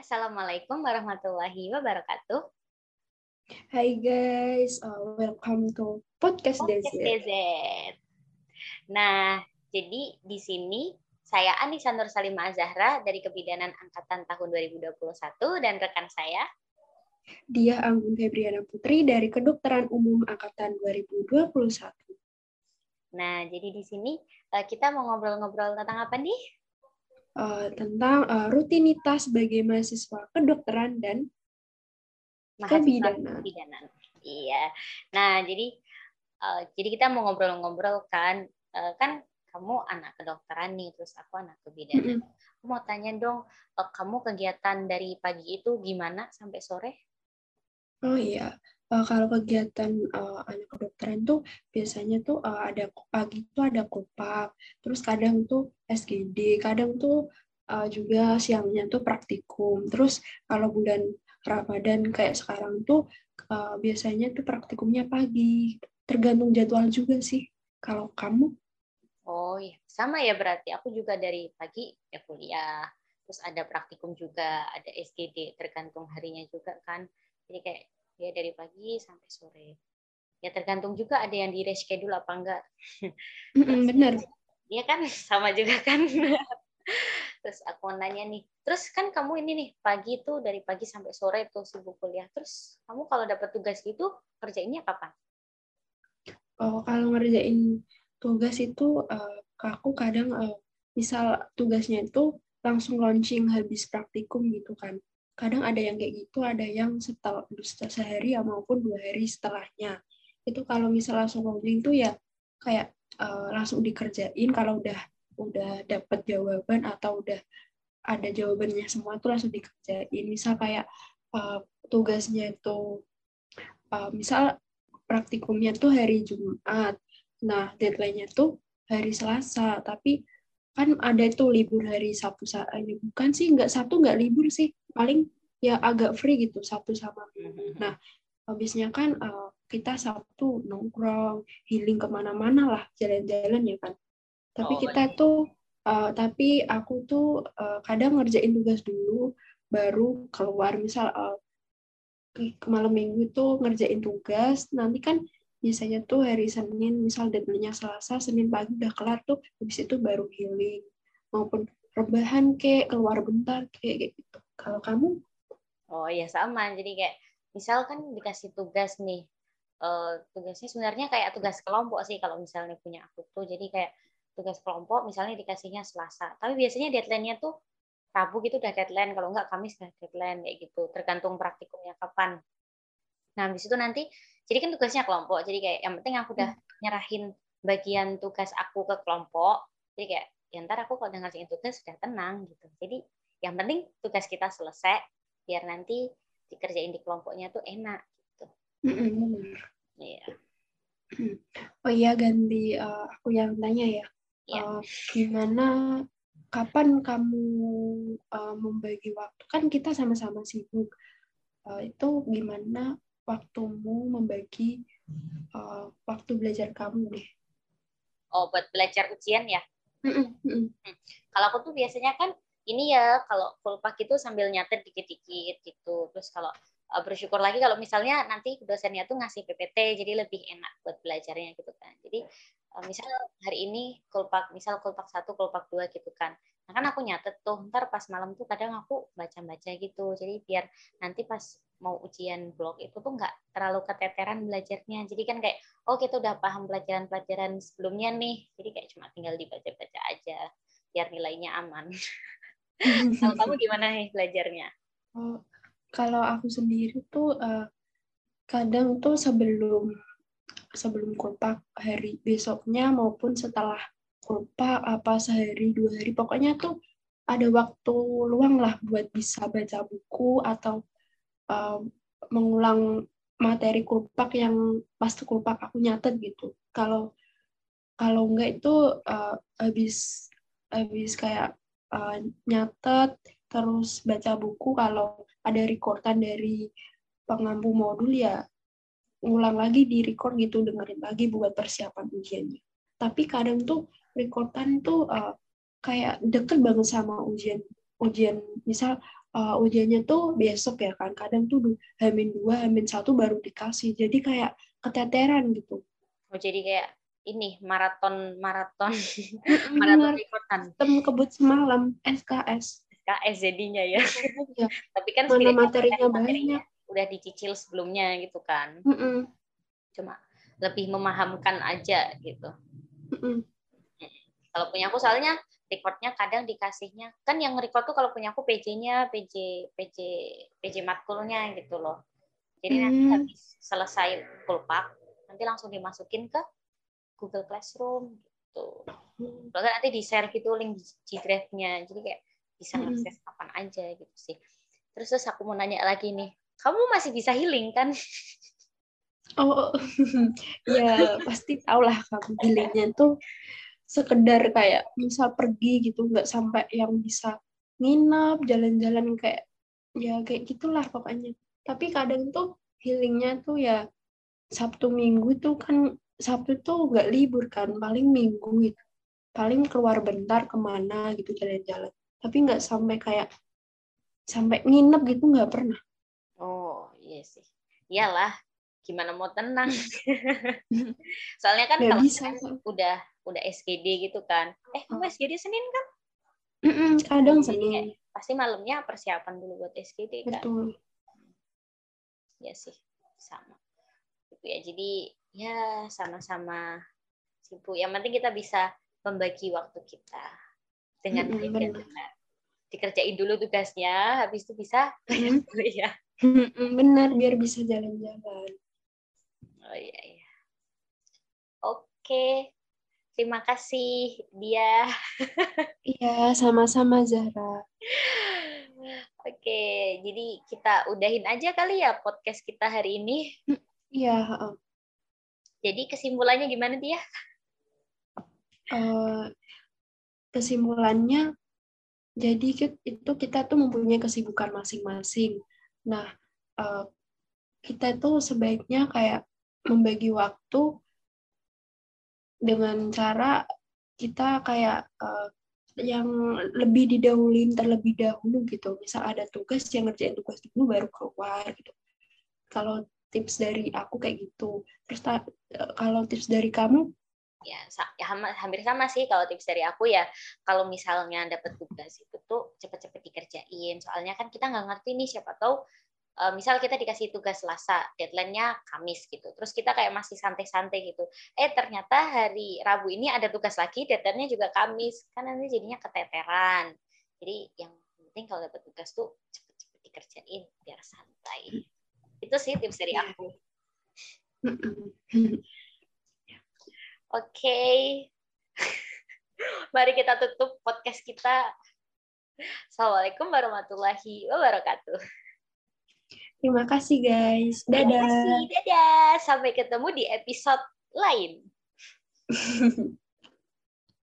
Assalamualaikum warahmatullahi wabarakatuh. Hai guys, uh, welcome to podcast, Podcast DZ. DZ. Nah, jadi di sini saya Anissa Nur Salimah Zahra dari Kebidanan Angkatan tahun 2021 dan rekan saya Dia Anggun Febriana Putri dari Kedokteran Umum Angkatan 2021. Nah, jadi di sini eh, kita mau ngobrol-ngobrol tentang apa nih? Uh, tentang uh, rutinitas sebagai mahasiswa kedokteran dan Kebidanan. kebidanan. Iya. Nah, jadi eh, jadi kita mau ngobrol-ngobrol kan eh, kan kamu anak kedokteran nih, terus aku anak kebidanan. Aku mau tanya dong, eh, kamu kegiatan dari pagi itu gimana sampai sore? Oh iya, uh, kalau kegiatan uh, anak kedokteran tuh biasanya tuh uh, ada pagi tuh ada kopak, terus kadang tuh SGD, kadang tuh uh, juga siangnya tuh praktikum. Terus kalau bulan Ramadan kayak sekarang tuh uh, biasanya tuh praktikumnya pagi. Tergantung jadwal juga sih. Kalau kamu? Oh iya, sama ya berarti. Aku juga dari pagi ya kuliah, terus ada praktikum juga, ada SGD, tergantung harinya juga kan. Jadi kayak ya dari pagi sampai sore. Ya tergantung juga ada yang di reschedule apa enggak. Bener. Iya kan, sama juga kan. Terus aku mau nanya nih, terus kan kamu ini nih pagi tuh dari pagi sampai sore tuh sibuk kuliah. Terus kamu kalau dapat tugas gitu kerjainnya kapan? Oh, kalau ngerjain tugas itu uh, aku kadang uh, misal tugasnya itu langsung launching habis praktikum gitu kan. Kadang ada yang kayak gitu, ada yang setelah sehari ya maupun dua hari setelahnya. Itu kalau misal langsung launching tuh ya kayak uh, langsung dikerjain kalau udah udah dapat jawaban atau udah ada jawabannya semua tuh langsung dikerjain. Misal kayak uh, tugasnya itu uh, misal praktikumnya tuh hari Jumat. Nah, deadline-nya tuh hari Selasa, tapi kan ada tuh libur hari Sabtu sa- bukan sih nggak Sabtu nggak libur sih paling ya agak free gitu Sabtu sama Minggu. Nah habisnya kan eh, kita Sabtu nongkrong healing ke mana-mana lah jalan-jalan ya kan. Tapi Oh, kita tuh eh, tapi aku tuh eh, kadang ngerjain tugas dulu baru keluar. Misal eh, ke malam minggu itu ngerjain tugas nanti kan biasanya tuh hari Senin misal deadline-nya Selasa Senin pagi udah kelar tuh habis itu baru healing. Maupun rebahan kek keluar bentar kayak kayak gitu. Kalau kamu Oh iya sama. Jadi kayak misal kan dikasih tugas nih. eh, tugasnya sebenarnya kayak tugas kelompok sih kalau misalnya punya aku tuh. Jadi kayak tugas kelompok misalnya dikasihnya Selasa. Tapi biasanya deadline-nya tuh Rabu gitu udah deadline. Kalau enggak Kamis udah deadline kayak gitu. Tergantung praktikumnya kapan. Nah, habis itu nanti jadi kan tugasnya kelompok. Jadi kayak yang penting aku udah nyerahin bagian tugas aku ke kelompok. Jadi kayak ya ntar aku kalau udah ngerjain tugas sudah tenang gitu. Jadi yang penting tugas kita selesai biar nanti dikerjain di kelompoknya tuh enak gitu. Bener. Iya. oh iya ganti eh, aku yang tanya ya Iya. Eh, gimana kapan kamu eh, membagi waktu kan kita sama-sama sibuk Eh, itu gimana waktumu membagi eh, waktu belajar kamu deh Oh, buat belajar ujian ya. Mm-mm, mm-mm. Kalau aku tuh biasanya kan ini ya kalau full pack itu sambil nyatet dikit-dikit gitu. Terus kalau uh, bersyukur lagi kalau misalnya nanti dosennya tuh ngasih PPT jadi lebih enak buat belajarnya gitu kan. Jadi uh, misal hari ini kulpak misal kulpak satu kulpak dua gitu kan. Nah kan aku nyatet tuh ntar pas malam tuh kadang aku baca-baca gitu. Jadi biar nanti pas mau ujian blog itu tuh nggak terlalu keteteran belajarnya. Jadi kan kayak oh kita udah paham pelajaran-pelajaran sebelumnya nih. Jadi kayak cuma tinggal dibaca-baca aja biar nilainya aman. Kalau kamu gimana nih belajarnya? Oh, kalau aku sendiri tuh eh, kadang tuh sebelum sebelum kotak hari besoknya maupun setelah kotak apa sehari dua hari pokoknya tuh ada waktu luang lah buat bisa baca buku atau eh, mengulang materi kulpak yang pas kulpak aku nyatet gitu. Kalau kalau enggak itu eh, habis habis kayak eh, nyatet terus baca buku kalau ada recordan dari pengampu modul ya ngulang lagi di record gitu dengerin lagi buat persiapan ujiannya tapi kadang tuh recordan tuh uh, kayak deket banget sama ujian ujian misal uh, ujiannya tuh besok ya kan. Kadang tuh hamin dua, hamin satu baru dikasih. Jadi kayak keteteran gitu. Oh jadi kayak ini maraton maraton maraton ikutan. Tem kebut semalam SKS. SKS jadinya ya. ya. Tapi kan mana materinya, materinya banyak. Udah dicicil sebelumnya gitu kan. Mm -mm. Cuma lebih memahamkan aja gitu. Mm -mm. Kalau punya aku soalnya recordnya kadang dikasihnya kan yang record tuh kalau punya aku PJ-nya PJ PJ PJ matkulnya gitu loh. Jadi hmm. nanti habis selesai pulpak nanti langsung dimasukin ke Google Classroom gitu. Hmm. Nanti di share gitu link G Drive-nya. Jadi kayak bisa hmm. akses kapan aja gitu sih. Terus terus aku mau nanya lagi nih, kamu masih bisa healing kan? Oh, ya pasti tau lah kamu healingnya tuh sekedar kayak misal pergi gitu nggak sampai yang bisa nginep jalan-jalan kayak ya kayak gitulah pokoknya tapi kadang tuh healingnya tuh ya Sabtu Minggu tuh kan Sabtu tuh nggak libur kan paling Minggu gitu. Paling keluar bentar ke mana gitu jalan-jalan. Tapi nggak sampai kayak sampai nginep gitu nggak pernah. Oh iya sih. Iyalah gimana mau tenang? Soalnya kan kalau bisa. udah udah SGD gitu kan. Eh kamu SGD Senin kan? Mm -mm, kadang Senin. pasti malamnya persiapan dulu buat SGD kan? Betul. Ya sih sama gitu ya jadi ya sama-sama sibuk yang penting kita bisa membagi waktu kita dengan mm -hmm, baik dan benar dikerjain dulu tugasnya habis itu bisa mm -hmm. ya benar biar bisa jalan-jalan Oh iya iya. Oke. Terima kasih dia. Iya, sama-sama Zahra. Oke, jadi kita udahin aja kali ya podcast kita hari ini. Iya. Jadi kesimpulannya gimana dia? Uh, kesimpulannya, jadi itu kita tuh mempunyai kesibukan masing-masing. Nah, uh, kita tuh sebaiknya kayak membagi waktu dengan cara kita kayak uh, yang lebih didahulin terlebih dahulu gitu. Misal ada tugas yang ngerjain tugas dulu baru keluar gitu. Kalau tips dari aku kayak gitu. Terus uh, kalau tips dari kamu? Ya, ya hampir sama sih kalau tips dari aku ya. Kalau misalnya dapat tugas itu tuh cepet-cepet dikerjain. Soalnya kan kita nggak ngerti nih siapa tahu uh, misal kita dikasih tugas Selasa, deadline-nya Kamis gitu. Terus kita kayak masih santai-santai gitu. Eh ternyata hari Rabu ini ada tugas lagi, deadline-nya juga Kamis. Kan nanti jadinya keteteran. Jadi yang penting kalau dapat tugas tuh cepet-cepet dikerjain biar santai. Itu sih tips dari iya. aku. Oke. Okay. Mari kita tutup podcast kita. Assalamualaikum warahmatullahi wabarakatuh. Terima kasih guys. Dadah. Terima kasih. Dadah. Sampai ketemu di episode lain.